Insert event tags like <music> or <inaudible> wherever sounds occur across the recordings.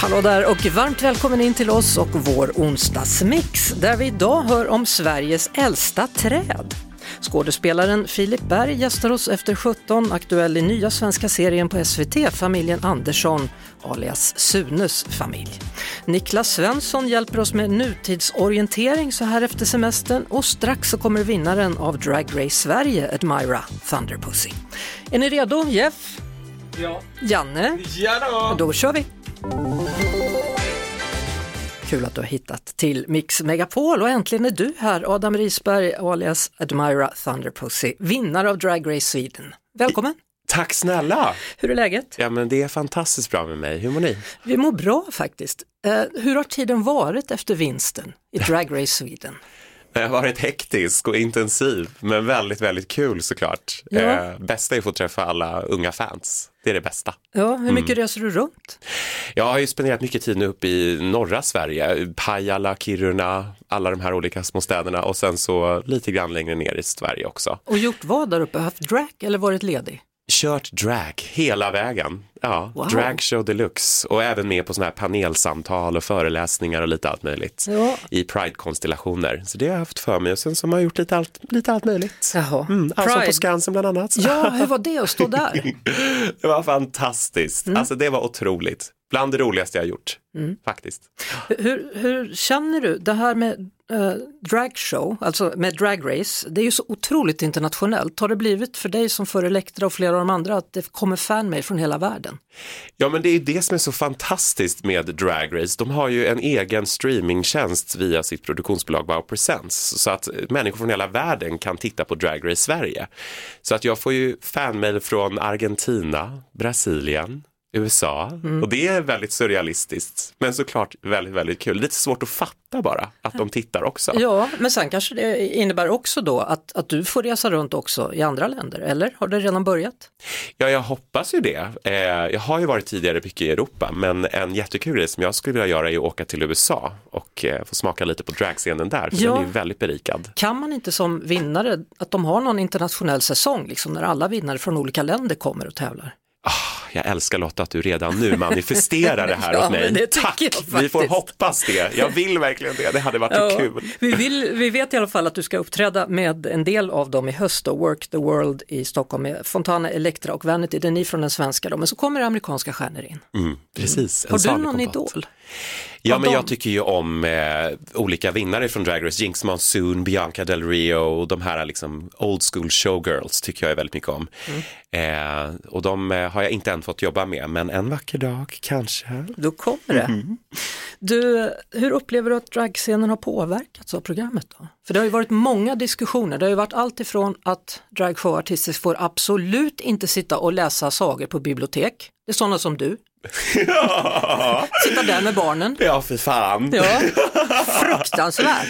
Hallå där och varmt välkommen in till oss och vår onsdagsmix där vi idag hör om Sveriges äldsta träd. Skådespelaren Filip Berg gästar oss efter 17, aktuell i nya svenska serien på SVT, familjen Andersson alias Sunes familj. Niklas Svensson hjälper oss med nutidsorientering så här efter semestern och strax så kommer vinnaren av Drag Race Sverige, Admira Thunderpussy. Är ni redo, Jeff? Ja. Janne? Ja då. Då kör vi! Kul att du har hittat till Mix Megapol och äntligen är du här, Adam Risberg alias Admira Thunderpussy, vinnare av Drag Race Sweden. Välkommen! Tack snälla! Hur är läget? Ja men det är fantastiskt bra med mig, hur mår ni? Vi mår bra faktiskt. Eh, hur har tiden varit efter vinsten i Drag Race Sweden? <laughs> Det har varit hektisk och intensiv men väldigt, väldigt kul såklart. Ja. Eh, bästa är att få träffa alla unga fans, det är det bästa. Ja, hur mycket reser du runt? Jag har ju spenderat mycket tid nu uppe i norra Sverige, Pajala, Kiruna, alla de här olika små städerna och sen så lite grann längre ner i Sverige också. Och gjort vad där uppe? Haft drag eller varit ledig? Kört drag hela vägen. Ja, Wow. dragshow deluxe och även med på sådana här panelsamtal och föreläsningar och lite allt möjligt Ja. i Pride-konstellationer. Så det har jag haft för mig och sen så har man gjort lite allt, lite allt möjligt. Jaha. Mm, Allsång på. Skansen bland annat. Ja, hur var det att stå där? <laughs> Det var fantastiskt. Alltså det var otroligt. Bland det roligaste jag har gjort, faktiskt. Hur, hur känner du det här med eh, dragshow, alltså med dragrace, det är ju så otroligt internationellt. Har det blivit för dig som för Elektra och flera av de andra att det kommer fanmade från hela världen? Ja men det är ju det som är så fantastiskt med Drag Race. De har ju en egen streamingtjänst via sitt produktionsbolag Wow Presents. Så att människor från hela världen kan titta på Drag Race Sverige. Så att jag får ju fanmail från Argentina, Brasilien, USA och det är väldigt surrealistiskt men såklart väldigt, väldigt kul. Lite svårt att fatta bara att de tittar också. Ja, men sen kanske det innebär också då att, att du får resa runt också i andra länder, eller har det redan börjat? Ja, jag hoppas ju det. Eh, jag har ju varit tidigare mycket i Europa, men en jättekul grej som jag skulle vilja göra är att åka till USA och eh, få smaka lite på dragscenen där, för Ja. den är ju väldigt berikad. Kan man inte som vinnare, att de har någon internationell säsong, liksom när alla vinnare från olika länder kommer och tävlar? Jag älskar Lotta att du redan nu manifesterar det här <laughs> Ja, åt mig. det Tack, vi får hoppas det. Jag vill verkligen det, det hade varit så kul. Vi, vill, vi vet i alla fall att du ska uppträda med en del av dem i höst, då, Work the World i Stockholm med Fontana, Elektra och Vanity, det är ni från den svenska då, men så kommer amerikanska stjärnor in. Mm, precis, en Har du någon idol? Ja, men jag tycker ju om eh, olika vinnare från Drag Race, Jinx Monsoon, Bianca Del Rio och de här liksom old school showgirls tycker jag är väldigt mycket om. Eh, och de eh, har jag inte än fått jobba med, men en vacker dag kanske. Då kommer det. Du, hur upplever du att dragscenen har påverkats av programmet då? För det har ju varit många diskussioner, det har ju varit allt ifrån att dragshowartister får absolut inte sitta och läsa sagor på bibliotek, det är sådana som du, sitta där med barnen. Ja, för fan. Ja, fruktansvärt.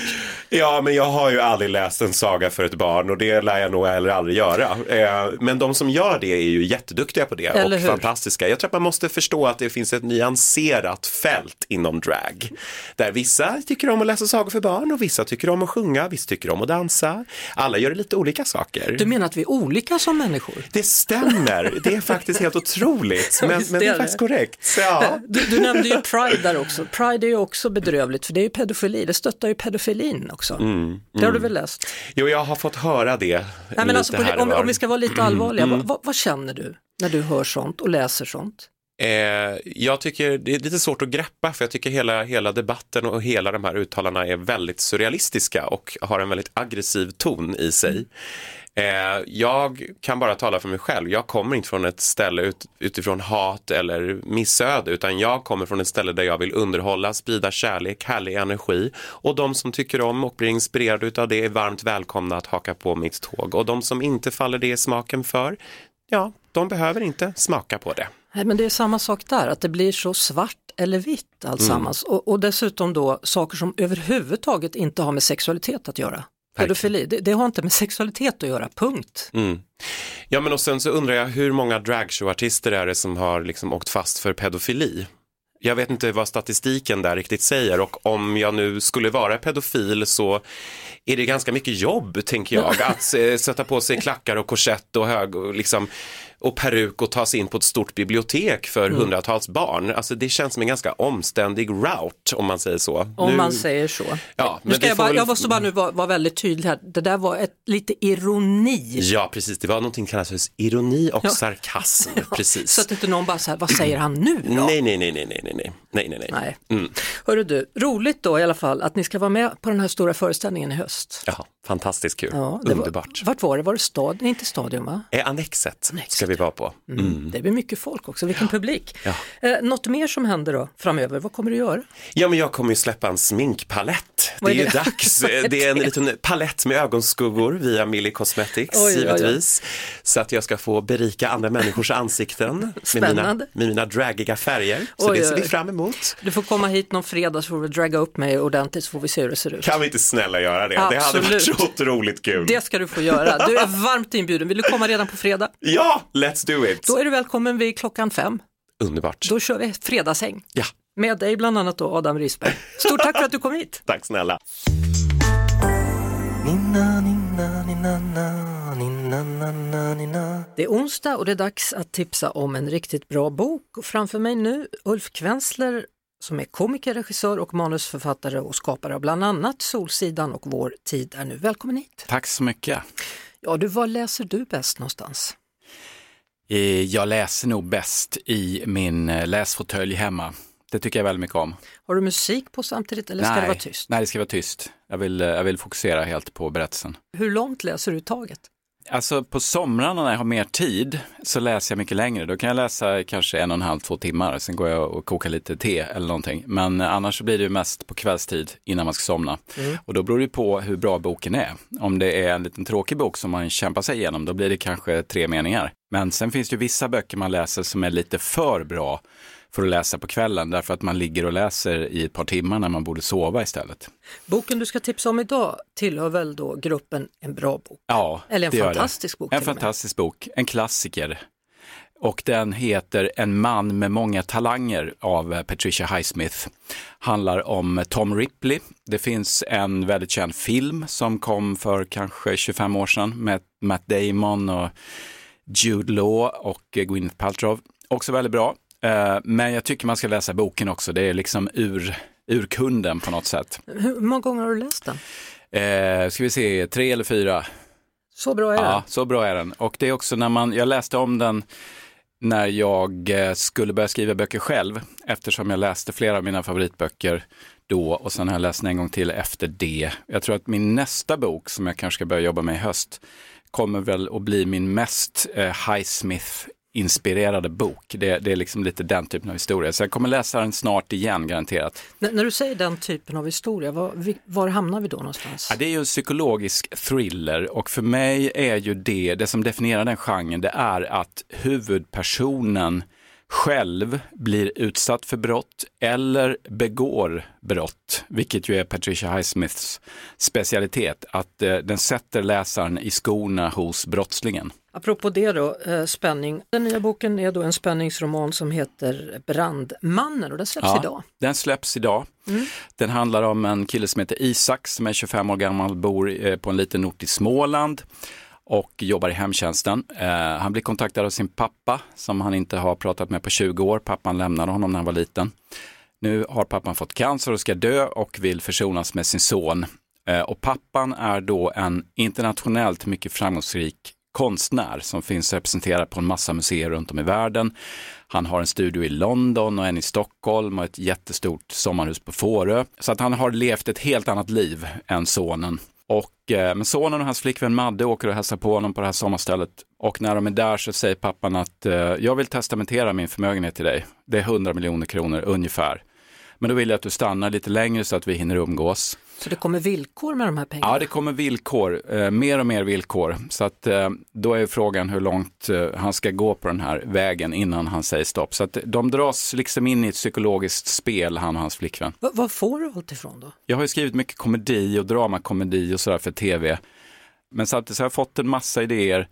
Ja, men jag har ju aldrig läst en saga för ett barn och det lär jag nog heller aldrig göra. Eh, men de som gör det är ju jätteduktiga på det Eller och hur? fantastiska. Jag tror att man måste förstå att det finns ett nyanserat fält inom drag. Där vissa tycker om att läsa sagor för barn och vissa tycker om att sjunga, vissa tycker om att dansa. Alla gör lite olika saker. Du menar att vi är olika som människor? Det stämmer, det är faktiskt helt <laughs> otroligt. Ja, Men, men det är faktiskt korrekt. Så, ja. <laughs> Du, du nämnde ju Pride där också. Pride är ju också bedrövligt för det är ju pedofili, det stöttar ju pedofilin också. Det har du väl läst? Jo, jag har fått höra det Nej, men alltså, på, om, om vi ska vara lite allvarliga, vad, vad, vad känner du när du hör sånt och läser sånt? Eh, jag tycker det är lite svårt att greppa för jag tycker hela, hela debatten och hela de här uttalandena är väldigt surrealistiska och har en väldigt aggressiv ton i sig. Eh, jag kan bara tala för mig själv. Jag kommer inte från ett ställe ut, utifrån hat eller missöde utan jag kommer från ett ställe där jag vill underhålla, sprida kärlek, härlig energi och de som tycker om och blir inspirerade utav det är varmt välkomna att haka på mitt tåg och de som inte faller det i smaken för, ja, de behöver inte smaka på det. Nej, men det är samma sak där, att det blir så svart eller vitt alltsammans. Mm. Och, och dessutom då saker som överhuvudtaget inte har med sexualitet att göra. Pedofili, det, det har inte med sexualitet att göra, punkt. Mm. Ja men och sen så undrar jag hur många dragshowartister är det som har liksom åkt fast för pedofili? Jag vet inte vad statistiken där riktigt säger och om jag nu skulle vara pedofil så är det ganska mycket jobb tänker jag att eh, sätta på sig klackar och korsett och hög och liksom och peruk och ta sig in på ett stort bibliotek för Mm. hundratals barn. Alltså det känns som en ganska omständig route om man säger så. Om Nu- man säger så. Ja, nu ska jag, bara, väl- jag måste bara nu vara, vara väldigt tydlig här, det där var ett, lite ironi. Ja, precis. Det var någonting som kallas för ironi och sarkasm. <laughs> Precis. Så att inte någon bara säger, vad säger han nu då? Nej, nej, nej, nej, nej, nej, nej, nej, nej, nej. Mm. Hörru du, roligt då i alla fall att ni ska vara med på den här stora föreställningen i höst. Ja, fantastiskt kul. Ja, det Underbart. Var, vart var det? Var det stad? Nej, inte Stadion va? Eh, annexet, Annexet, ska vi vara på. Mm. Det blir mycket folk också, vilken publik. Ja. Eh, något mer som händer då framöver, vad kommer du göra? Ja, men jag kommer ju släppa en sminkpalett. Vad Det är är ju det? dags. <laughs> Är Det är en det? liten palett med ögonskuggor via Millie Cosmetics, Oj, oj, oj. givetvis. Så att jag ska få berika andra människors ansikten med mina, med mina dragiga färger. Så Oj, det ser oj, vi oj. fram emot. Du får komma hit någon fredag så får du dragga upp mig ordentligt så får vi se hur det ser ut. Kan vi inte snälla göra det? Det hade varit Absolut. så otroligt kul. Det ska du få göra. Du är <laughs> varmt inbjuden. Vill du komma redan på fredag? Ja, let's do it! Då är du välkommen vid klockan fem. Underbart. Då kör vi fredagshäng. Ja, Med dig bland annat då Adam Risberg. Stort tack för att du kom hit. tack snälla. Det är onsdag och det är dags att tipsa om en riktigt bra bok. Och framför mig nu Ulf Kvensler som är komiker, regissör och manusförfattare och skapare av bland annat Solsidan och Vår tid är nu. Välkommen hit! Tack så mycket. Ja, du, var läser du bäst någonstans? Eh, Jag läser nog bäst i min eh, läsfåtölj hemma. Det tycker jag väldigt mycket om. Har du musik på samtidigt eller ska det vara tyst? Nej, det ska vara tyst. Jag vill, eh, jag vill fokusera helt på berättelsen. Hur långt läser du taget? Alltså på somrarna när jag har mer tid så läser jag mycket längre. Då kan jag läsa kanske en och en halv, två timmar. Sen går jag och kokar lite te eller någonting. Men eh, annars så blir det ju mest på kvällstid innan man ska somna. Och då beror det på hur bra boken är. Om det är en liten tråkig bok som man kämpar sig igenom, då blir det kanske tre meningar. Men sen finns det ju vissa böcker man läser som är lite för bra för att läsa på kvällen därför att man ligger och läser i ett par timmar när man borde sova istället. Boken du ska tipsa om idag tillhör väl då gruppen En bra bok? Ja, Eller en det gör det. fantastisk bok En fantastisk bok, en klassiker. Och den heter En man med många talanger av eh, Patricia Highsmith. Handlar om Tom Ripley. Det finns en väldigt känd film som kom för kanske 25 år sedan med Matt Damon och Jude Law och eh, Gwyneth Paltrow. Också väldigt bra. Eh, Men jag tycker man ska läsa boken också. Det är liksom ur, ur kunden på något sätt. Hur många gånger har du läst den? Eh, ska vi se, tre eller fyra? Så bra är den? Ja, så bra är den. Och det är också när man, jag läste om den när jag eh, skulle börja skriva böcker själv, eftersom jag läste flera av mina favoritböcker då och sen har jag läst den en gång till efter det. Jag tror att min nästa bok som jag kanske ska börja jobba med i höst kommer väl att bli min mest eh, Highsmith inspirerade bok. Det, det är liksom lite den typen av historia. Så jag kommer läsa den snart igen garanterat. N- när du säger den typen av historia, var, var hamnar vi då någonstans? Ja, det är ju en psykologisk thriller och för mig är ju det, det som definierar den genren, det är att huvudpersonen själv blir utsatt för brott eller begår brott, vilket ju är Patricia Highsmiths specialitet, att eh, den sätter läsaren i skorna hos brottslingen. Apropå det då, eh, spänning. Den nya boken är då en spänningsroman som heter Brandmannen och den släpps idag. Den släpps idag. Den handlar om en kille som heter Isak som är 25 år gammal, bor eh, på en liten ort i Småland och jobbar i hemtjänsten. Eh, han blir kontaktad av sin pappa som han inte har pratat med på 20 år. Pappan lämnade honom när han var liten. Nu har pappan fått cancer och ska dö och vill försonas med sin son. Eh, och pappan är då en internationellt mycket framgångsrik konstnär som finns representerad på en massa museer runt om i världen. Han har en studio i London och en i Stockholm och ett jättestort sommarhus på Fårö. Så att han har levt ett helt annat liv än sonen. Och, eh, men sonen och hans flickvän Madde åker och hälsar på honom på det här sommarstället. Och när de är där så säger pappan att eh, jag vill testamentera min förmögenhet till dig. Det är 100 miljoner kronor ungefär. Men då vill jag att du stannar lite längre så att vi hinner umgås. Så det kommer villkor med de här pengarna? Ja, det kommer villkor, eh, mer och mer villkor. Så att eh, då är frågan hur långt eh, han ska gå på den här vägen innan han säger stopp. Så att de dras liksom in i ett psykologiskt spel, han och hans flickvän. Va- Var får du allt ifrån då? Jag har ju skrivit mycket komedi och dramakomedi och sådär för tv. Men samtidigt så har jag fått en massa idéer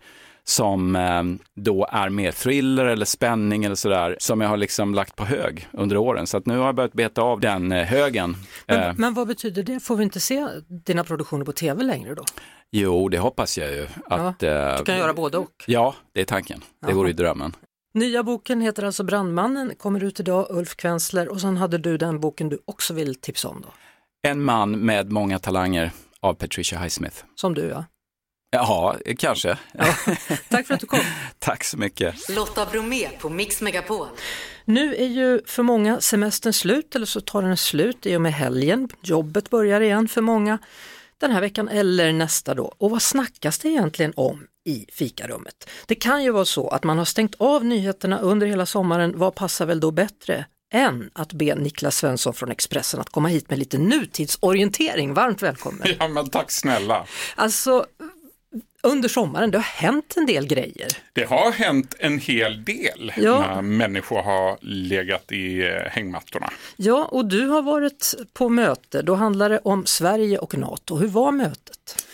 som eh, då är mer thriller eller spänning eller sådär som jag har liksom lagt på hög under åren. Så att nu har jag börjat beta av den eh, högen. Eh, Men, men vad betyder det? Får vi inte se dina produktioner på tv längre då? jo, det hoppas jag ju. Att, eh, Du kan göra både och. Ja, det är tanken. Det vore ju drömmen. Nya boken heter alltså Brandmannen, kommer ut idag, Ulf Kvensler och sen hade du den boken du också vill tipsa om då, En man med många talanger av Patricia Highsmith. som du ja. Ja, kanske. Tack för att du kom. <laughs> Tack så mycket. Lotta Bromé på Mix Megapol. Nu är ju för många semestern slut eller så tar den slut i och med helgen. Jobbet börjar igen för många den här veckan eller nästa då. Och vad snackas det egentligen om i fikarummet? Det kan ju vara så att man har stängt av nyheterna under hela sommaren. Vad passar väl då bättre än att be Niklas Svensson från Expressen att komma hit med lite nutidsorientering. Varmt välkommen! Ja, men tack snälla. Alltså, under sommaren, det har hänt en del grejer. Det har hänt en hel del Ja. när människor har legat i eh, hängmattorna. Ja, och du har varit på möte, då handlar det om Sverige och NATO. Hur var mötet?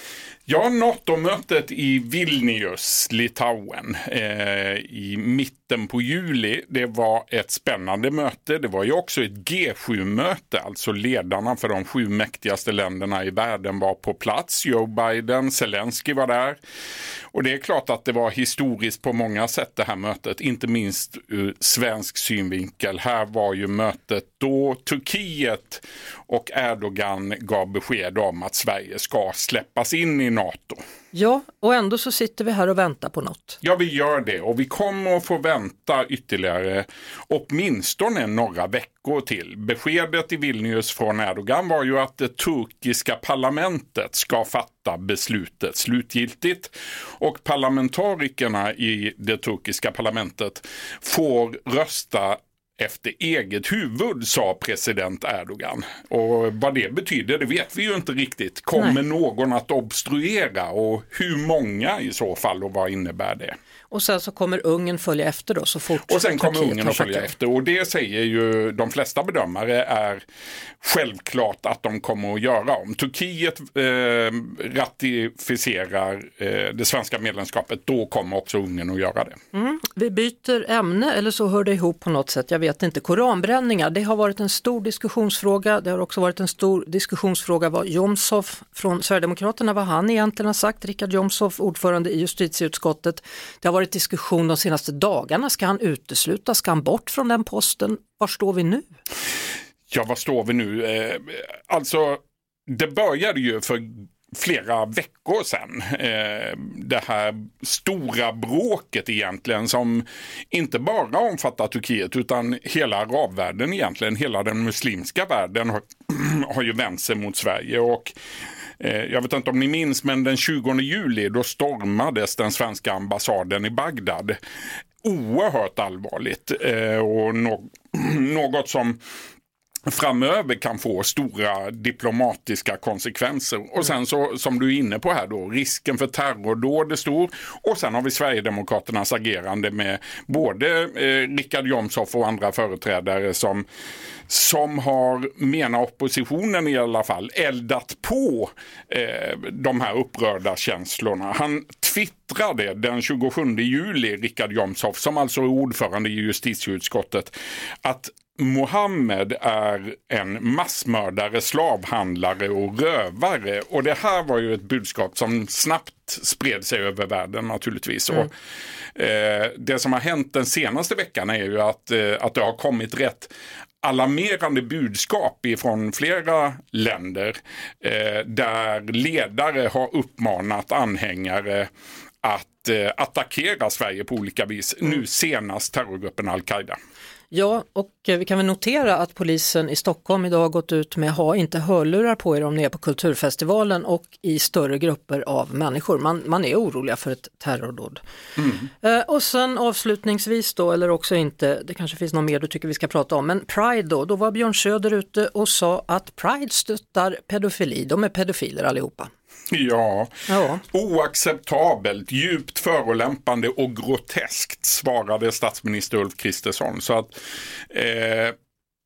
Ja, NATO-mötet i Vilnius, Litauen, eh, i mitten på juli, det var ett spännande möte. Det var ju också ett G7-möte, alltså ledarna för de sju mäktigaste länderna i världen var på plats. Joe Biden, Zelensky var där. Och det är klart att det var historiskt på många sätt det här mötet, inte minst ur svensk synvinkel. Här var ju mötet då Turkiet och Erdogan gav besked om att Sverige ska släppas in i NATO. Ja, och ändå så sitter vi här och väntar på något. Ja, vi gör det och vi kommer att få vänta ytterligare åtminstone några veckor till. Beskedet i Vilnius från Erdogan var ju att det turkiska parlamentet ska fatta beslutet slutgiltigt och parlamentarikerna i det turkiska parlamentet får rösta efter eget huvud, sa president Erdogan. Och vad det betyder, det vet vi ju inte riktigt. Kommer Nej. någon att obstruera och hur många i så fall och vad innebär det? Och sen så kommer Ungern följa efter då så fort Och sen kommer har att följa efter och det säger ju de flesta bedömare är självklart att de kommer att göra. Om Turkiet eh, ratificerar eh, det svenska medlemskapet då kommer också Ungern att göra det. Vi byter ämne eller så hör det ihop på något sätt, jag vet inte. Koranbränningar, det har varit en stor diskussionsfråga. Det har också varit en stor diskussionsfråga vad Jomshof från Sverigedemokraterna, vad han egentligen har sagt. Richard Jomshof, ordförande i justitieutskottet. Det har varit diskussion de senaste dagarna. Ska han uteslutas? Ska han bort från den posten? Var står vi nu? Ja, var står vi nu? Eh, alltså, det började ju för flera veckor sedan. Eh, det här stora bråket egentligen som inte bara omfattar Turkiet utan hela arabvärlden egentligen. Hela den muslimska världen har, <clears throat> har ju vänt sig mot Sverige och Eh, jag vet inte om ni minns men den 20 juli då stormades den svenska ambassaden i Bagdad. Oerhört allvarligt eh, och <clears throat> något som framöver kan få stora diplomatiska konsekvenser. Och sen så som du är inne på här då, risken för terrordåd är stor. Och sen har vi Sverigedemokraternas agerande med både eh, Richard Jomshof och andra företrädare som som har, menar oppositionen i alla fall, eldat på eh, de här upprörda känslorna. Han twittrade den 27 juli, Richard Jomshof, som alltså är ordförande i justitieutskottet, att Mohammed är en massmördare, slavhandlare och rövare. Och det här var ju ett budskap som snabbt spred sig över världen naturligtvis. Och, eh, det som har hänt den senaste veckan är ju att, eh, att det har kommit rätt alarmerande budskap ifrån flera länder eh, där ledare har uppmanat anhängare att eh, attackera Sverige på olika vis. Nu senast terrorgruppen Al-Qaida. Ja, och eh, vi kan väl notera att polisen i Stockholm idag gått ut med ha inte hörlurar på er om ni är på Kulturfestivalen och i större grupper av människor. Man, man är oroliga för ett terrordåd. Eh, och sen avslutningsvis då, eller också inte, det kanske finns något mer du tycker vi ska prata om, men Pride då, då var Björn Söder ute och sa att Pride stöttar pedofili, de är pedofiler allihopa. Ja, Ja. oacceptabelt, djupt förolämpande och groteskt svarade statsminister Ulf Kristersson. Så att, eh,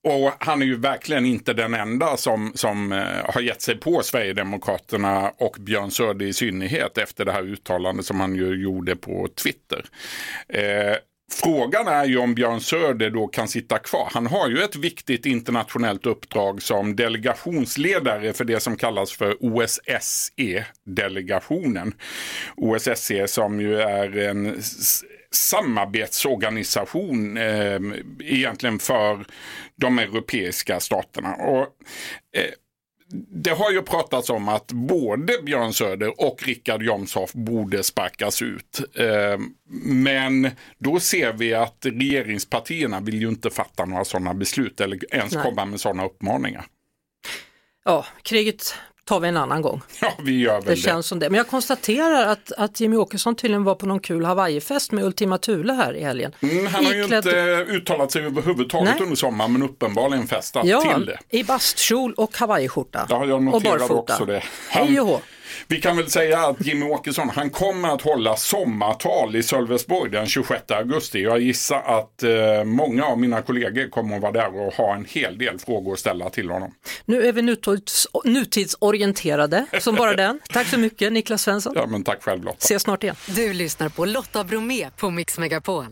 och han är ju verkligen inte den enda som, som eh, har gett sig på Sverigedemokraterna och Björn Söder i synnerhet efter det här uttalandet som han ju gjorde på Twitter. Eh, Frågan är ju om Björn Söder då kan sitta kvar. Han har ju ett viktigt internationellt uppdrag som delegationsledare för det som kallas för OSSE-delegationen. OSSE som ju är en samarbetsorganisation eh, egentligen för de europeiska staterna. Och, eh, det har ju pratats om att både Björn Söder och Richard Jomshof borde sparkas ut. Eh, Men då ser vi att regeringspartierna vill ju inte fatta några sådana beslut eller ens Nej. komma med sådana uppmaningar. Ja, kriget tar vi en annan gång. <laughs> Ja, vi gör väl Det det. känns som det. Men jag konstaterar att, att Jimmy Åkesson tydligen var på någon kul Hawaii-fest med Ultima Thule här i helgen. Mm, han har ju Iklädd- inte eh, uttalat sig överhuvudtaget Nej. under sommaren men uppenbarligen festat Ja, till det. i bastkjol och hawaiiskjorta. Ja, jag och noterade barfota. också det. Hej och hå. Vi kan väl säga att Jimmy Åkesson, han kommer att hålla sommartal i Sölvesborg den 26 augusti. Jag gissar att eh, många av mina kollegor kommer att vara där och ha en hel del frågor att ställa till honom. Nu är vi nutids, nutidsorienterade som bara den. <laughs> Tack så mycket Niklas Svensson. Ja, men tack själv Lotta. Ses snart igen. Du lyssnar på Lotta Bromé på Mix Megapol.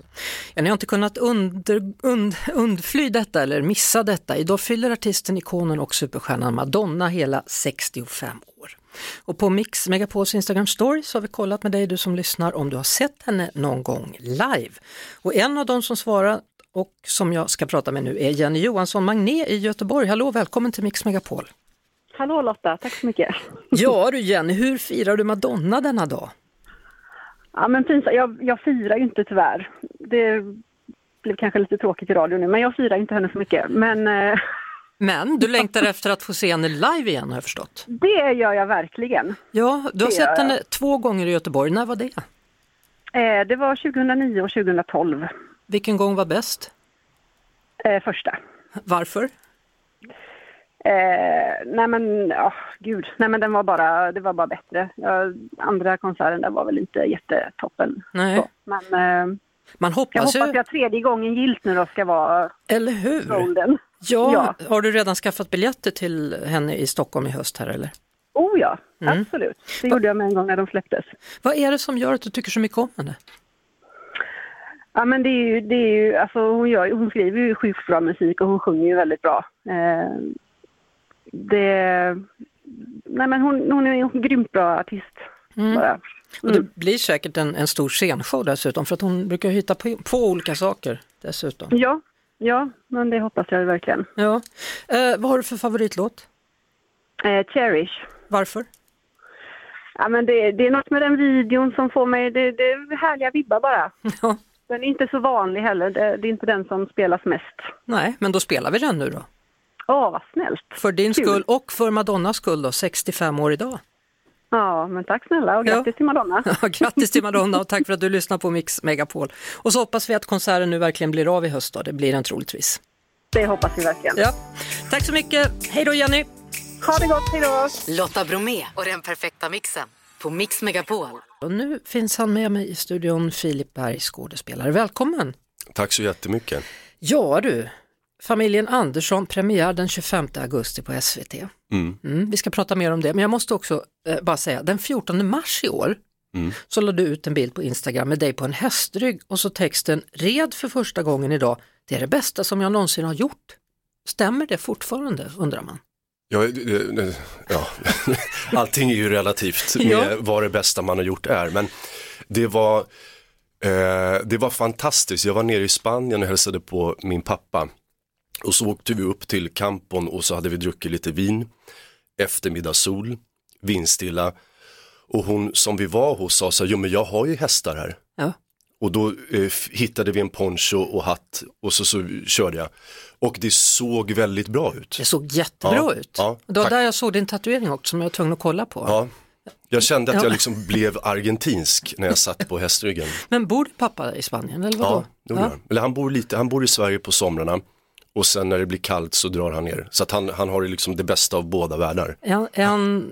Ja, ni har inte kunnat under, und, undfly detta eller missa detta. Idag fyller artisten, ikonen och superstjärnan Madonna hela 65 år. Och på Mix Megapols Instagram story så har vi kollat med dig du som lyssnar om du har sett henne någon gång live. Och en av dem som svarar och som jag ska prata med nu är Jenny Johansson Magné i Göteborg. Hallå, välkommen till Mix Megapol. Hallå Lotta, tack så mycket. <laughs> Ja du Jenny, hur firar du Madonna denna dag? Ja men pinsamt, jag, jag firar ju inte tyvärr. Det blev kanske lite tråkigt i radio nu, men jag firar inte henne så mycket. Men eh, <laughs> Men du längtar efter att få se henne live igen har jag förstått. det gör jag verkligen. Ja, du har Det sett jag. henne två gånger i Göteborg. När var det? Eh, det var 2009 och 2012, Vilken gång var bäst? eh, första. Varför? Eh, nej men, ja gud, nej men den var bara, det var bara bättre. Ja, andra konserten där var väl inte jättetoppen. Nej. Så, men eh, Man jag hoppas hoppas ju, att tredje gången gilt nu då ska vara eller hur? golden. Ja, Ja. har du redan skaffat biljetter till henne i Stockholm i höst här eller? Oh ja, Mm. absolut. Det gjorde jag med en gång när de släpptes. Vad är det som gör att du tycker så mycket om henne? Ja men det är ju, det är ju alltså hon, gör, hon skriver ju sjukt bra musik och hon sjunger ju väldigt bra. Eh, det, nej men hon, hon är en grymt bra artist. Bara. Och det blir säkert en, en stor scenshow dessutom för att hon brukar hitta på, på olika saker dessutom. Ja, ja, men det hoppas jag verkligen. Ja. Eh, vad har du för favoritlåt? Eh, Cherish. Varför? Ja men det, det är något med den videon som får mig, det, det är härliga vibbar bara. <laughs> Ja. Den är inte så vanlig heller, det, det är inte den som spelas mest. Nej, men då spelar vi den nu då. Åh, vad snällt. För din Kul. skull och för Madonnas skull då, 65 år idag. Ja, men tack snälla och Ja. grattis till Madonna. <laughs> Ja, Grattis till Madonna och tack för att du lyssnar på Mix Megapol. Och så hoppas vi att konserten nu verkligen blir av i höst då, det blir den troligtvis. Det hoppas vi verkligen. Ja. Tack så mycket, hej då Jenny! Ha det gott, hej då! Lotta Bromé och den perfekta mixen på Mix Megapol. Och nu finns han med mig i studion, Filip Berg, skådespelare. Välkommen! Tack så jättemycket. Ja du, familjen Andersson, premiär den 25 augusti på SVT. Mm. Mm, vi ska prata mer om det, men jag måste också eh, bara säga, den 14 mars i år Mm. så lade du ut en bild på Instagram med dig på en hästrygg och så texten red för första gången idag, det är det bästa som jag någonsin har gjort. Stämmer det fortfarande, undrar man? Ja, ja. <laughs> Allting är ju relativt med Ja. vad det bästa man har gjort är. Men det var, eh, det var fantastiskt. Jag var nere i Spanien och hälsade på min pappa. Och så åkte vi upp till Campon och så hade vi druckit lite vin. Eftermiddagssol, vindstilla. Och hon som vi var hos sa så här, jo men jag har ju hästar här. Ja. Och då eh, hittade vi en poncho och hatt och så, så körde jag. Och det såg väldigt bra ut. Det såg jättebra Ja, ut. ja, det var tack. där jag såg din tatuering också som jag var tvungen att kolla på. Ja. Jag kände att Ja. jag liksom blev argentinsk när jag satt på hästryggen. <laughs> Men bor pappa i Spanien eller vadå? Ja, det han. Eller han bor lite, han bor i Sverige på somrarna och sen när det blir kallt så drar han ner. Så att han, han har liksom det bästa av båda världar. Är han, är han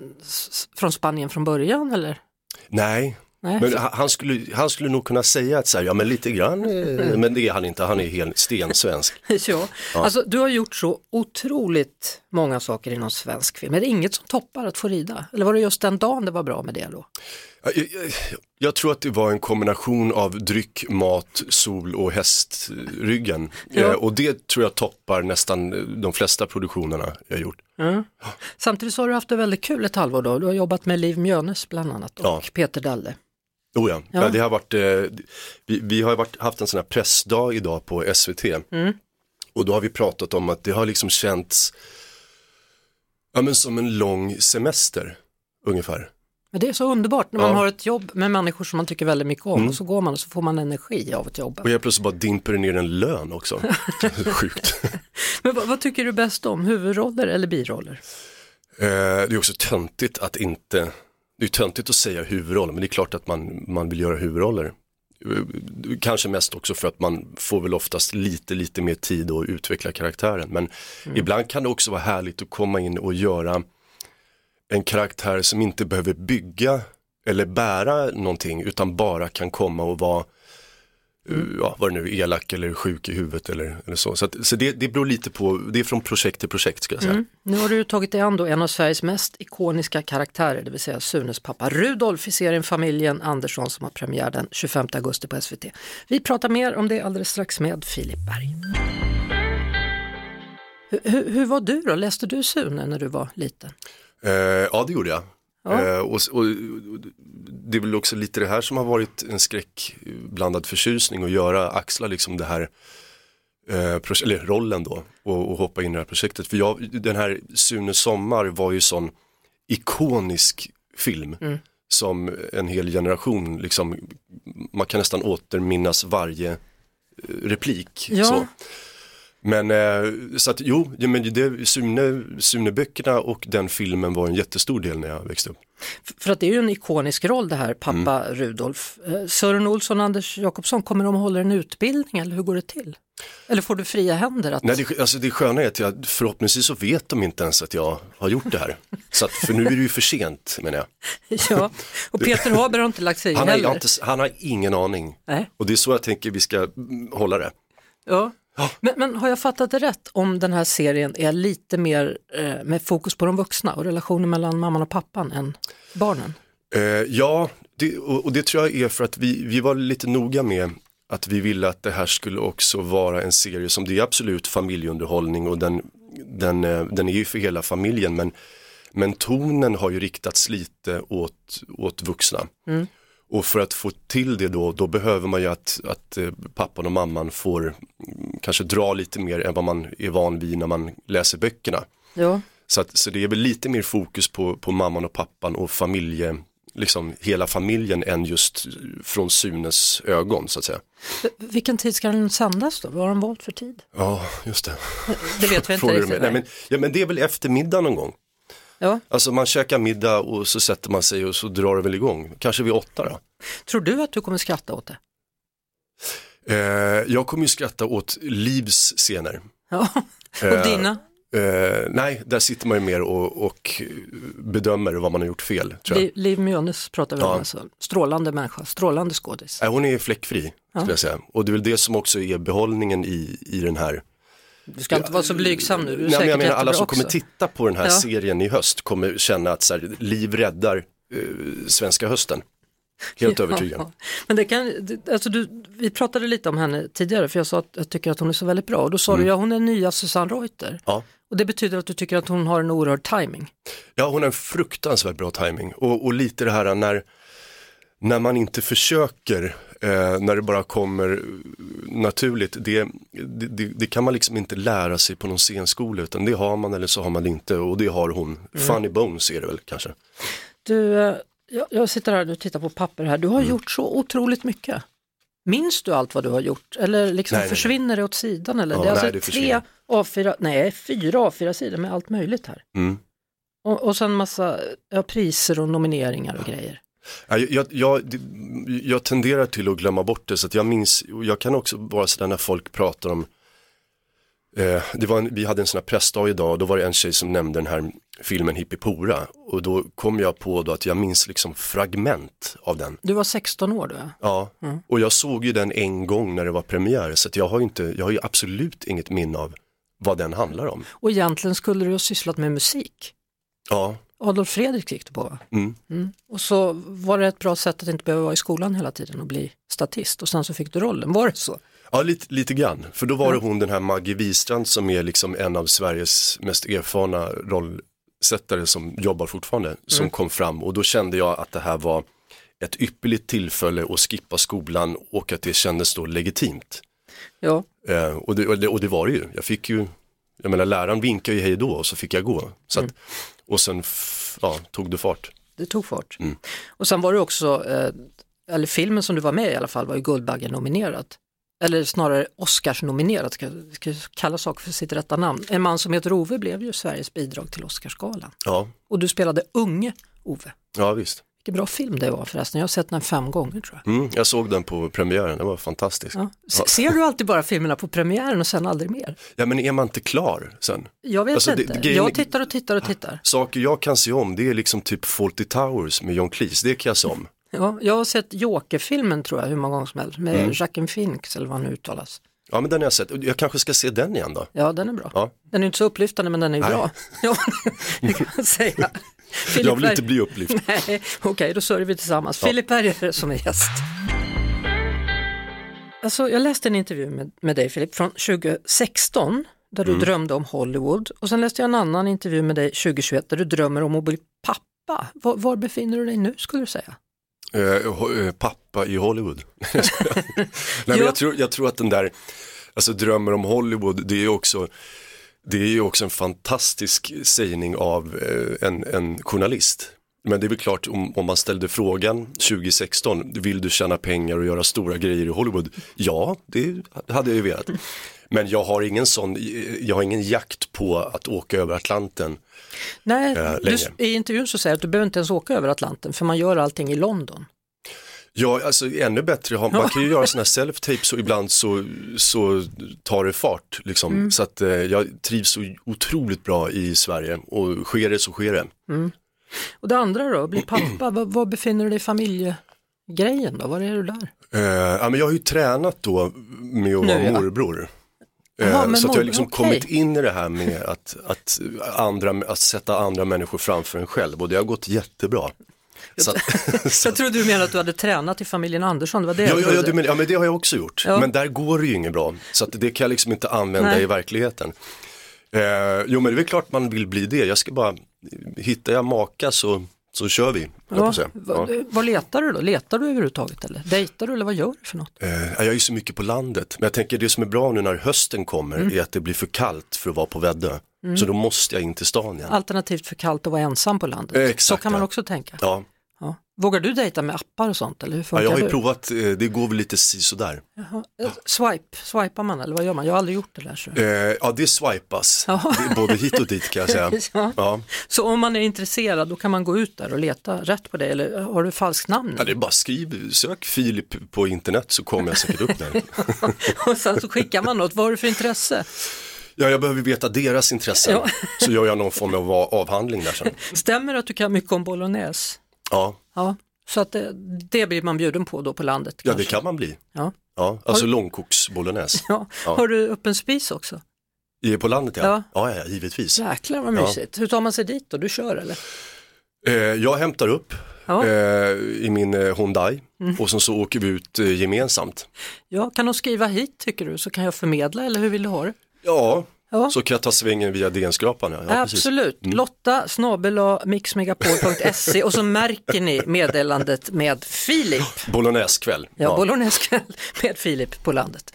från Spanien från början eller? Nej, Nej. men han, skulle, han skulle nog kunna säga att så här, ja men lite grann, eh, <laughs> men det är han inte, han är helt stensvensk. <laughs> ja. Alltså, du har gjort så otroligt många saker inom svensk film. Är det inget som toppar att få rida? Eller var det just den dagen det var bra med det då? Jag, jag, jag tror att det var en kombination av dryck, mat, sol och hästryggen. Ja. Eh, och det tror jag toppar nästan de flesta produktionerna jag gjort. Samtidigt så har du haft det väldigt kul ett halvår då. Du har jobbat med Liv Mjönes bland annat och Ja. Peter Dalle. Oh ja. Ja. Ja. det har varit, eh, vi, vi har varit, haft en sån här pressdag idag på SVT. Mm. Och då har vi pratat om att det har liksom känts ja, men som en lång semester ungefär. Men det är så underbart när man Ja. Mm. har ett jobb med människor som man tycker väldigt mycket om och så går man och så får man energi av att jobba. Och jag plötsligt bara dimper ner en lön också. <laughs> Sjukt. <laughs> Men vad, vad tycker du bäst om, huvudroller eller biroller? Eh, det är också töntigt att inte, det är töntigt att säga huvudroll, men det är klart att man, man vill göra huvudroller. Eh, Kanske mest också för att man får väl oftast lite, lite mer tid att utveckla karaktären. Men ibland kan det också vara härligt att komma in och göra en karaktär som inte behöver bygga eller bära någonting utan bara kan komma och vara eh, Ja, vad det nu är, elak eller sjuk i huvudet eller, eller så. Så, att, så det, det beror lite på, det är från projekt till projekt ska jag säga. Mm. Nu har du tagit dig an då en av Sveriges mest ikoniska karaktärer, det vill säga Sunes pappa Rudolf i serien Familjen Andersson som har premiär den 25 augusti på SVT. Vi pratar mer om det alldeles strax med Filip Berg. Hur, hur var du då? Läste du Sune när du var liten? Eh, ja, det gjorde jag. Ja. Eh, och, och, det är väl också lite det här som har varit en skräckblandad förtjusning att göra, axla liksom det här eh, eller rollen då och, och hoppa in i det här projektet. För jag, den här Sune Sommar var ju sån ikonisk film Mm. som en hel generation, liksom, man kan nästan återminnas varje eh, replik. Ja. Så. Men eh, så att jo, men det, Sune, Sune-böckerna och den filmen var en jättestor del när jag växte upp. För att det är ju en ikonisk roll det här, pappa Mm. Rudolf. Eh, Sören Olsson och Anders Jakobsson, kommer de att hålla en utbildning eller hur går det till? Eller får du fria händer? Att... Nej, det, alltså det sköna är att jag, förhoppningsvis så vet de inte ens att jag har gjort det här. Så att, för nu är det ju för sent menar jag. <laughs> Ja, och Peter Haber har inte lagt sig i Han har, heller. inte, han har ingen aning. Nej. Och det är så jag tänker vi ska mm, hålla det. Ja. Men, men har jag fattat det rätt om den här serien är lite mer eh, med fokus på de vuxna och relationen mellan mamman och pappan än barnen? Eh, ja, det, och, och det tror jag är för att vi, vi var lite noga med att vi ville att det här skulle också vara en serie som det är absolut familjeunderhållning och den, den, eh, den är ju för hela familjen men, men tonen har ju riktats lite åt, åt vuxna. Mm. Och för att få till det då, då behöver man ju att, att eh, pappan och mamman får mm, kanske dra lite mer än vad man är van vid när man läser böckerna. Ja. Så, att, så det är väl lite mer fokus på, på mamman och pappan och familje, liksom hela familjen än just från Sunes ögon så att säga. Vilken tid ska den sändas då? Vad har de valt för tid? Ja, just det. Det vet vi <laughs> inte riktigt. Nej, men, ja, men det är väl eftermiddag någon gång. Ja. Alltså man käkar middag och så sätter man sig och så drar det väl igång. Kanske vid åtta då. Tror du att du kommer skratta åt det? Eh, jag kommer ju skratta åt Livs scener. Ja. Och Eh, dina? Eh, nej, där sitter man ju mer och, och bedömer vad man har gjort fel. Liv, Liv Mjönes pratar vi om Ja. alltså. Strålande människa, strålande skådis. Hon är fläckfri, skulle jag säga. Och det är väl det som också är behållningen i, i den här. Du ska inte vara så blygsam nu, du är Nej, men jag menar, alla som kommer titta på den här Ja. serien i höst kommer känna att så här, Liv räddar eh, svenska hösten. Helt <laughs> övertygad. Ja, Men det kan, alltså du, vi pratade lite om henne tidigare för jag sa att jag tycker att hon är så väldigt bra och då sa Mm. du ja hon är nya Susanne Reuter. Ja. Och det betyder att du tycker att hon har en oerhörd timing. Ja, hon har en fruktansvärt bra timing och, och lite det här när, när man inte försöker, eh, när det bara kommer naturligt, det, det, det, kan man liksom inte lära sig på någon scenskola utan det har man eller så har man det inte och det har hon. Funny Bones är det väl kanske. Du, eh, Jag, jag sitter här och tittar på papper här. Du har Mm. gjort så otroligt mycket. Minns du allt vad du har gjort? Eller liksom Nej, nej, nej. försvinner det åt sidan? Eller? Ja, det är alltså nej, det tre försvinner. A4, nej fyra A4-sidor med allt möjligt här. Mm. Och, och sen massa ja, priser och nomineringar och grejer. Ja, Jag, jag, jag, jag tenderar till att glömma bort det så att jag minns, jag kan också vara sådär när folk pratar om eh, det var en, vi hade en sån här pressdag idag och då var det en tjej som nämnde den här filmen Hippipora och då kom jag på då att jag minns liksom fragment av den. Du var 16 år då? ja. Ja, och jag såg ju den en gång när det var premiär så att jag har inte, jag har ju absolut inget minne av vad den handlar om. Och egentligen skulle du ha sysslat med musik. Ja, Adolf Fredrik gick du på mm. Mm. Och så var det ett bra sätt att inte behöva vara i skolan hela tiden och bli statist och sen så fick du rollen, var det så? Ja, lite, lite grann. För då var det hon den här Maggie Wistrand som är liksom en av Sveriges mest erfarna rollsättare som jobbar fortfarande, som kom fram och då kände jag att det här var ett ypperligt tillfälle att skippa skolan och att det kändes då legitimt. Ja, Eh, och, det, och, det, och det var det ju. Jag fick ju, jag menar läraren vinkade ju hej då och så fick jag gå. Så att, Och sen ja, tog det fart. det tog fart. Mm. Och sen var det också, eh, eller filmen som du var med i alla fall var ju Guldbaggen-nominerad. Eller snarare Oscars-nominerad, ska, ska kalla saker för sitt rätta namn. En man som heter Ove blev ju Sveriges bidrag till Oscarsgalan. Ja, Och du spelade unge Ove. ja visst. Vilken bra film det var förresten, jag har sett den fem gånger tror jag. Mm, jag såg den på premiären, det var fantastiskt. Ja. Se- Ser du alltid bara filmerna på premiären och sen aldrig mer? Ja men är man inte klar sen? Jag vet Alltså, det- inte, grejen- jag tittar och tittar och tittar. Saker jag kan se om det är liksom typ Fawlty Towers med John Cleese, det kan jag se om. Ja, jag har sett Joker-filmen tror jag hur många gånger som helst med Mm. Jacqueline Phoenix eller vad han uttalas. Ja men den har jag sett, jag kanske ska se den igen då. Ja, den är bra. Ja. Den är inte så upplyftande men den är ju Nej. bra. <laughs> Ja, det kan man säga. Filip Jag vill inte bli upplyft. <laughs> Nej, okej då sörjer vi tillsammans. Ja. Filip Berger som är gäst. Alltså, jag läste en intervju med, med dig Filip från 2016 där du Mm. drömde om Hollywood och sen läste jag en annan intervju med dig 2021 där du drömmer om att bli pappa. Var, var befinner du dig nu skulle du säga? Eh, eh, pappa i Hollywood. <laughs> <laughs> Nej, men Ja. jag, tror, jag tror att den där, alltså drömmer om Hollywood, det är också, det är ju också en fantastisk sägning av eh, en, en journalist. Men det är väl klart om, om man ställde frågan 2016, vill du tjäna pengar och göra stora grejer i Hollywood? Ja, det hade jag ju velat. Men jag har ingen sån, jag har ingen jakt på att åka över Atlanten. Nej, Eh, du, i intervjun så säger du att du behöver inte ens åka över Atlanten för man gör allting i London. Ja, alltså ännu bättre, man kan ju göra sådana här self-tapes och ibland så, så tar det fart. Liksom. Mm. Så att eh, jag trivs så otroligt bra i Sverige och sker det så sker det. Och det andra då, bli pappa, var, var befinner du dig i familjegrejen då? Var är du där? Eh, ja, men jag har ju tränat då med att Nu, vara ja. morbror. Jaha, Eh, men så att jag har liksom okej. kommit in i det här med att, att, andra, att sätta andra människor framför en själv och det har gått jättebra. Så, att- så, <laughs> <laughs> Jag trodde du menade att du hade tränat i familjen Andersson, det var det Ja, ja, ja, du men, ja, men det har jag också gjort. Ja. Men där går det ju inget bra. Så att det kan jag liksom inte använda Nej. i verkligheten. Eh, jo, men det är klart man vill bli det. Jag ska bara, hittar jag maka så, så kör vi. Ja, Ja. vad letar du då? Letar du överhuvudtaget eller? Dejtar du eller vad gör du för något? Eh, jag är ju så mycket på landet. Men jag tänker det som är bra nu när hösten kommer Mm. är att det blir för kallt för att vara på Väddö. Så då måste jag in till stan igen. Alternativt för kallt att vara ensam på landet. Eh, exakt, så kan man också tänka. Ja. Ja. Vågar du dejta med appar och sånt eller hur ja, jag har ju det? provat, eh, det går väl lite sådär. Jaha. Eh, Swipe, swipar man eller vad gör man? Jag har aldrig gjort det där. Så. Eh, ja, det swipas. Jaha. Det både hit och dit kan jag säga. <laughs> Ja. Ja. Så om man är intresserad då kan man gå ut där och leta rätt på det eller har du falskt namn? Ja, det är bara skriv, sök Filip på internet så kommer jag säkert upp där. <laughs> och sen så skickar man något, vad har du för intresse? Ja, jag behöver veta deras intressen. Ja. Så gör jag någon form av avhandling där sen. <laughs> Stämmer det att du kan mycket om bolognese? Ja, Ja, så att det, det blir man bjuden på då på landet? ja det kan man bli. Ja. Ja, alltså långkoksbolognese. <laughs> Ja. Ja. Har du öppen spis också? I- På landet Ja. ja. Ja, ja, givetvis. Jäklar vad Ja. mysigt. Hur tar man sig dit då? Du kör eller? Eh, jag hämtar upp Ja. Mm. eh, i min eh, Hyundai och sen så åker vi ut eh, gemensamt. ja, kan de skriva hit tycker du så kan jag förmedla eller hur vill du ha det? Ja, Ja. så kan jag ta svängen via DN-skrapan. Ja. Absolut. Lotta snabel mixmegapol.se och så märker ni meddelandet med Filip. Bolognese-kväll. Ja, ja. Bolognese med Filip på landet.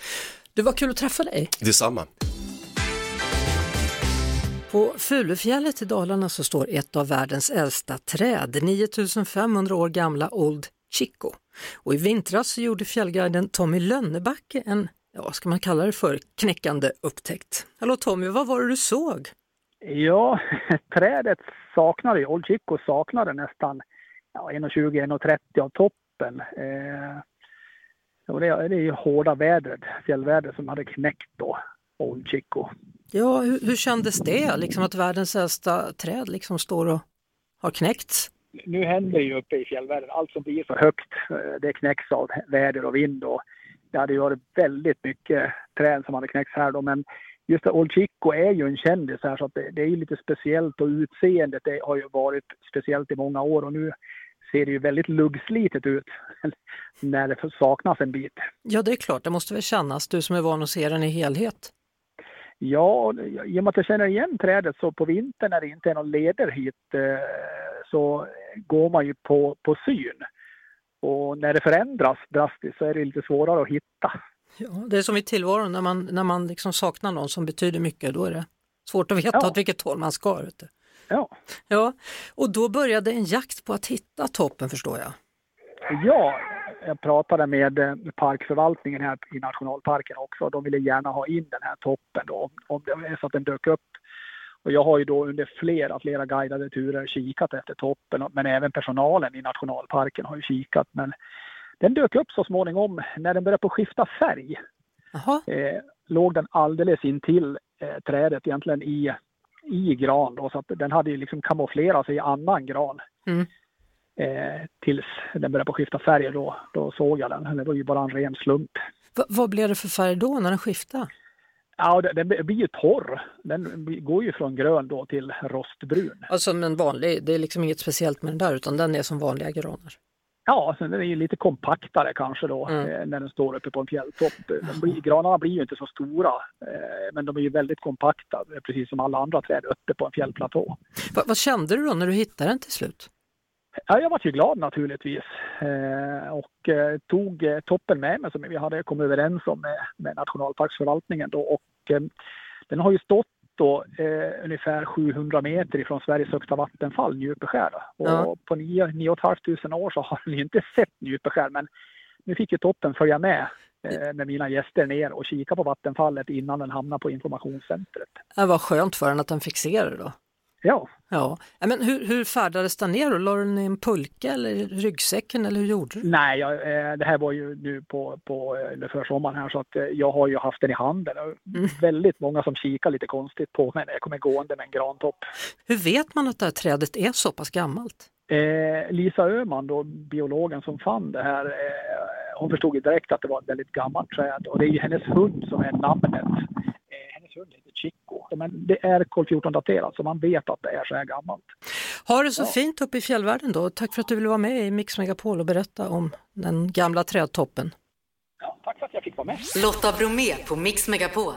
Det var kul att träffa dig. Detsamma. På Fulufjället i Dalarna så står ett av världens äldsta träd, 9500 år gamla Old Chico. Och i vintras så gjorde fjällguiden Tommy Lönnebacke en, ja, ska man kalla det för, knäckande upptäckt. Hallå Tommy, vad var det du såg? Ja, <laughs> trädet saknade, Old Chico saknade nästan ja, 1,20-1,30 av toppen. Eh, och det, det är ju hårda vädret, fjällvädret som hade knäckt då Old Chico. Ja, hur, hur kändes det, liksom att världens äldsta träd liksom står och har knäckts? Nu händer ju uppe i fjällvärlden, allt som blir för högt, eh, det knäcks av väder och vind och det hade ju varit väldigt mycket träd som hade knäckts här då, men just Old Chico är ju en kändis här så att det, det är ju lite speciellt och utseendet det har ju varit speciellt i många år och nu ser det ju väldigt luggslitet ut <laughs> när det saknas en bit. Ja, det är klart, det måste väl kännas, du som är van att se den i helhet. Ja, i och med att jag känner igen trädet så på vintern när det inte är någon leder hit eh, så går man ju på, på syn. Och när det förändras drastiskt så är det lite svårare att hitta. Ja, det är som i tillvaron när man, när man liksom saknar någon som betyder mycket, då är det svårt att veta Ja. åt vilket håll man ska. Vet du. Ja. ja, och då började en jakt på att hitta toppen förstår jag. Ja, jag pratade med eh, parkförvaltningen här i nationalparken också. De ville gärna ha in den här toppen då, om- om det är så att den dök upp. Och jag har ju då under flera, flera guidade turer kikat efter toppen, men även personalen i nationalparken har ju kikat. Men den dök upp så småningom när den började på skifta färg. Eh, låg den alldeles intill eh, trädet egentligen i, i gran då, så att den hade ju liksom kamouflerat sig i annan gran. Mm. Eh, tills den började på skifta färg då, då såg jag den. Det var ju bara en ren slump. Va, vad blev det för färg då när den skiftade? Ja, den, den blir ju torr. Den går ju från grön då till rostbrun. Alltså en vanlig, det är liksom inget speciellt med den där utan den är som vanliga granar. Ja, sen den är ju lite kompaktare kanske då eh, när den står uppe på en fjälltopp. Blir, granarna blir ju inte så stora, eh, men de är ju väldigt kompakta, precis som alla andra träd uppe på en fjällplatå. Va, vad kände du då när du hittade den till slut? Ja, jag var ju glad naturligtvis eh, och eh, tog eh, toppen med mig som vi hade kommit överens om med, med nationalparksförvaltningen då och eh, den har ju stått då eh, ungefär 700 meter ifrån Sveriges högsta vattenfall, Njupeskär. Och Ja. på 9 500 år så har vi inte sett Njupeskär men nu fick ju toppen följa med eh, med mina gäster ner och kika på vattenfallet innan den hamnar på informationscentret. Det var skönt för den att den fick se det då. Ja. Ja, men hur, hur färdades den ner då? La du den i en pulka eller i ryggsäcken eller hur gjorde du? Nej, jag, eh, det här var ju nu på, på eh, försommaren här så att eh, jag har ju haft den i handen. Och Väldigt många som kikar lite konstigt på mig när jag kommer gående med en grantopp. Hur vet man att det här trädet är så pass gammalt? Eh, Lisa Öhman, då, biologen som fann det här, eh, hon förstod ju direkt att det var ett väldigt gammalt träd och det är ju hennes hund som är namnet. Eh, hennes hund heter Chico. Men det är kol 14 daterat så man vet att det är så här gammalt. Ha det så fint uppe i fjällvärlden då. Tack för att du ville vara med i Mix Megapol och berätta om den gamla trädtoppen. Tack för att jag fick vara med. Lotta Bromé på Mix Megapol.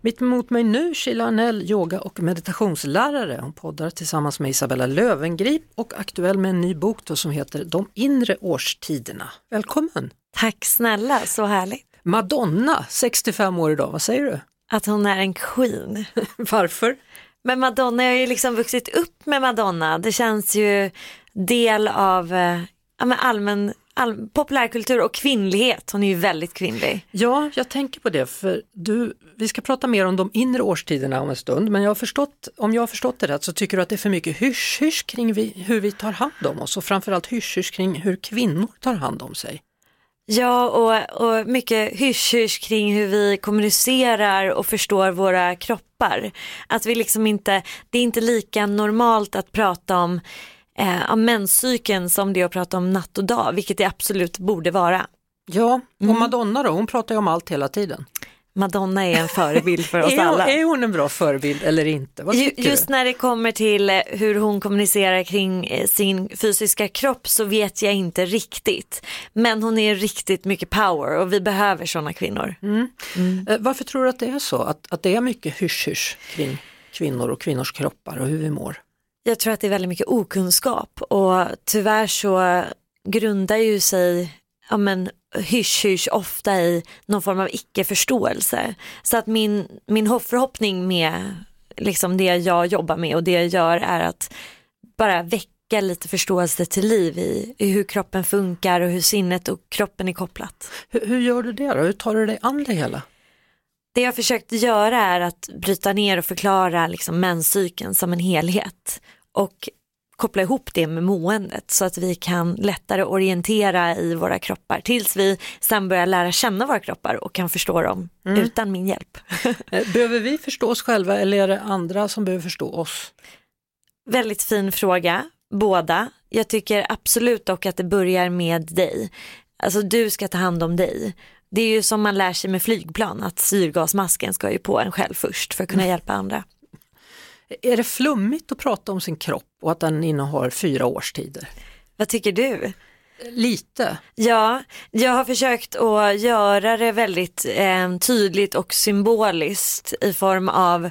Mitt emot mig nu Sheila Arnell, yoga och meditationslärare. Hon poddar tillsammans med Isabella Lövengrip och aktuell med en ny bok då som heter De inre årstiderna. Välkommen! Tack snälla, så härligt. Madonna, 65 år idag, vad säger du? Att hon är en queen. <laughs> Varför? Men Madonna, jag har ju liksom vuxit upp med Madonna. Det känns ju del av eh, ja, allmän all, populärkultur och kvinnlighet. Hon är ju väldigt kvinnlig. Ja, jag tänker på det för du, vi ska prata mer om de inre årstiderna om en stund men jag har förstått, om jag har förstått det rätt så tycker du att det är för mycket hysch-hysch kring vi, hur vi tar hand om oss och framförallt hysch-hysch kring hur kvinnor tar hand om sig. Ja, och, och mycket hysch-hysch kring hur vi kommunicerar och förstår våra kroppar. Att vi liksom inte, det är inte lika normalt att prata om, eh, om menscykeln som det är att prata om natt och dag, vilket det absolut borde vara. Ja, och Madonna då, hon pratar ju om allt hela tiden. Madonna är en förebild för oss <laughs> är, hon, alla. är hon en bra förebild eller inte? Just du? när det kommer till eh, hur hon kommunicerar kring eh, sin fysiska kropp så vet jag inte riktigt. Men hon är riktigt mycket power och vi behöver sådana kvinnor. Mm. Eh, Varför tror du att det är så? Att, att det är mycket hysch-hysch kring kvinnor och kvinnors kroppar och hur vi mår? Jag tror att det är väldigt mycket okunskap och tyvärr så grundar ju sig ja, men, hysch-hysch ofta i någon form av icke-förståelse. Så att min, min hopp- förhoppning med liksom det jag jobbar med och det jag gör är att bara väcka lite förståelse till liv i, i hur kroppen funkar och hur sinnet och kroppen är kopplat. Hur, hur gör du det då? Hur tar du dig an det hela? Det jag försökt göra är att bryta ner och förklara liksom menscykeln som en helhet och koppla ihop det med måendet så att vi kan lättare orientera i våra kroppar tills vi sen börjar lära känna våra kroppar och kan förstå dem Mm. utan min hjälp. <laughs> Eh, Behöver vi förstå oss själva eller är det andra som behöver förstå oss? Väldigt fin fråga, båda. Jag tycker absolut dock att det börjar med dig. Alltså du ska ta hand om dig. Det är ju som man lär sig med flygplan, att syrgasmasken ska ju på en själv först för att kunna hjälpa andra. Är det flummigt att prata om sin kropp och att den innehar fyra årstider? Vad tycker du? Lite. Ja, jag har försökt att göra det väldigt eh, tydligt och symboliskt i form av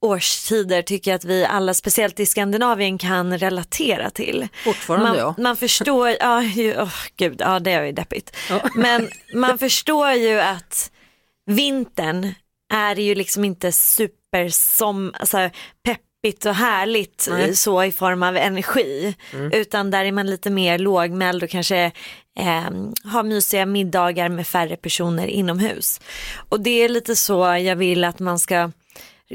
årstider tycker jag att vi alla, speciellt i Skandinavien, kan relatera till. Fortfarande man, ja. man förstår, ja, ju, oh, gud, ja det är ju deppigt. Men man förstår ju att vintern är ju liksom inte super som, alltså, peppigt och härligt eh, så i form av energi. Mm. Utan där är man lite mer lågmäld och kanske eh, har mysiga middagar med färre personer inomhus. Och det är lite så jag vill att man ska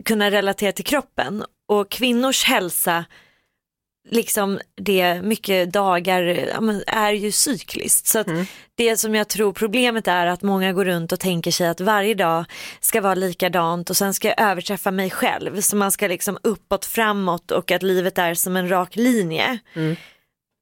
kunna relatera till kroppen. Och kvinnors hälsa, liksom det mycket dagar är ju cykliskt. Så att det som jag tror problemet är att många går runt och tänker sig att varje dag ska vara likadant och sen ska jag överträffa mig själv. Så man ska liksom uppåt, framåt och att livet är som en rak linje.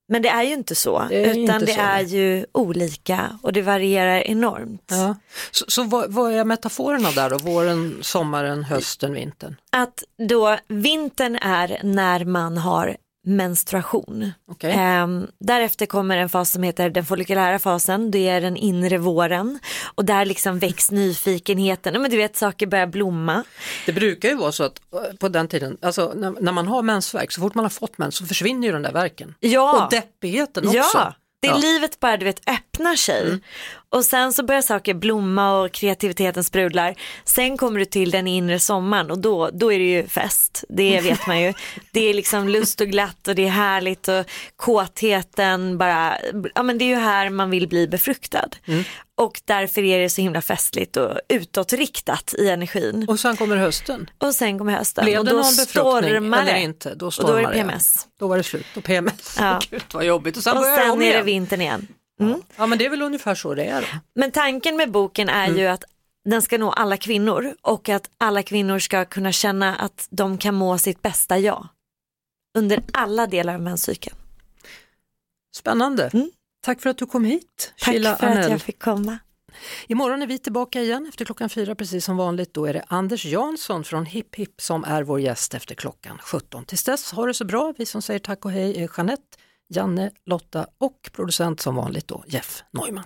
Men det är ju inte så, Det utan inte det så. är ju olika och det varierar enormt. Ja. Så, så vad, vad är metaforerna där då? Våren, sommaren, hösten, vintern? Att då vintern är när man har menstruation. Okej. Ehm, därefter kommer en fas som heter den folliculära fasen, det är den inre våren och där liksom väcks nyfikenheten, men du vet saker börjar blomma. Det brukar ju vara så att eh, på den tiden, alltså när, när man har mensvärk, så fort man har fått mens så försvinner ju den där verken. Ja. Och deppigheten också. Ja, det är Ja. livet bara du vet öppnar sig. Och sen så börjar saker blomma och kreativiteten sprudlar. Sen kommer du till den inre sommaren och då, då är det ju fest. Det vet man ju. <laughs> Det är liksom lust och glatt och det är härligt och kåtheten bara, ja men det är ju här man vill bli befruktad. Och därför är det så himla festligt och utåtriktat i energin. Och sen kommer hösten. Och sen kommer hösten Blev det då någon befruktning stormar eller det. inte? Då och då stormar är det det. PMS. Då var det slut på PMS. Ja. <laughs> Gud vad jobbigt. Och sen Och det sen är det igen. vintern igen. Mm. Ja men det är väl ungefär så det är då. Men tanken med boken är ju att den ska nå alla kvinnor och att alla kvinnor ska kunna känna att de kan må sitt bästa jag. Under alla delar av menscykeln. Spännande. Tack för att du kom hit, Tack Sheila för att Arnell. jag fick komma. Imorgon är vi tillbaka igen efter klockan fyra precis som vanligt. Då är det Anders Jansson från Hipp Hipp som är vår gäst efter klockan 17. Tills dess, ha det så bra. Vi som säger tack och hej är Jeanette, Janne, Lotta och producent som vanligt då Jeff Neumann.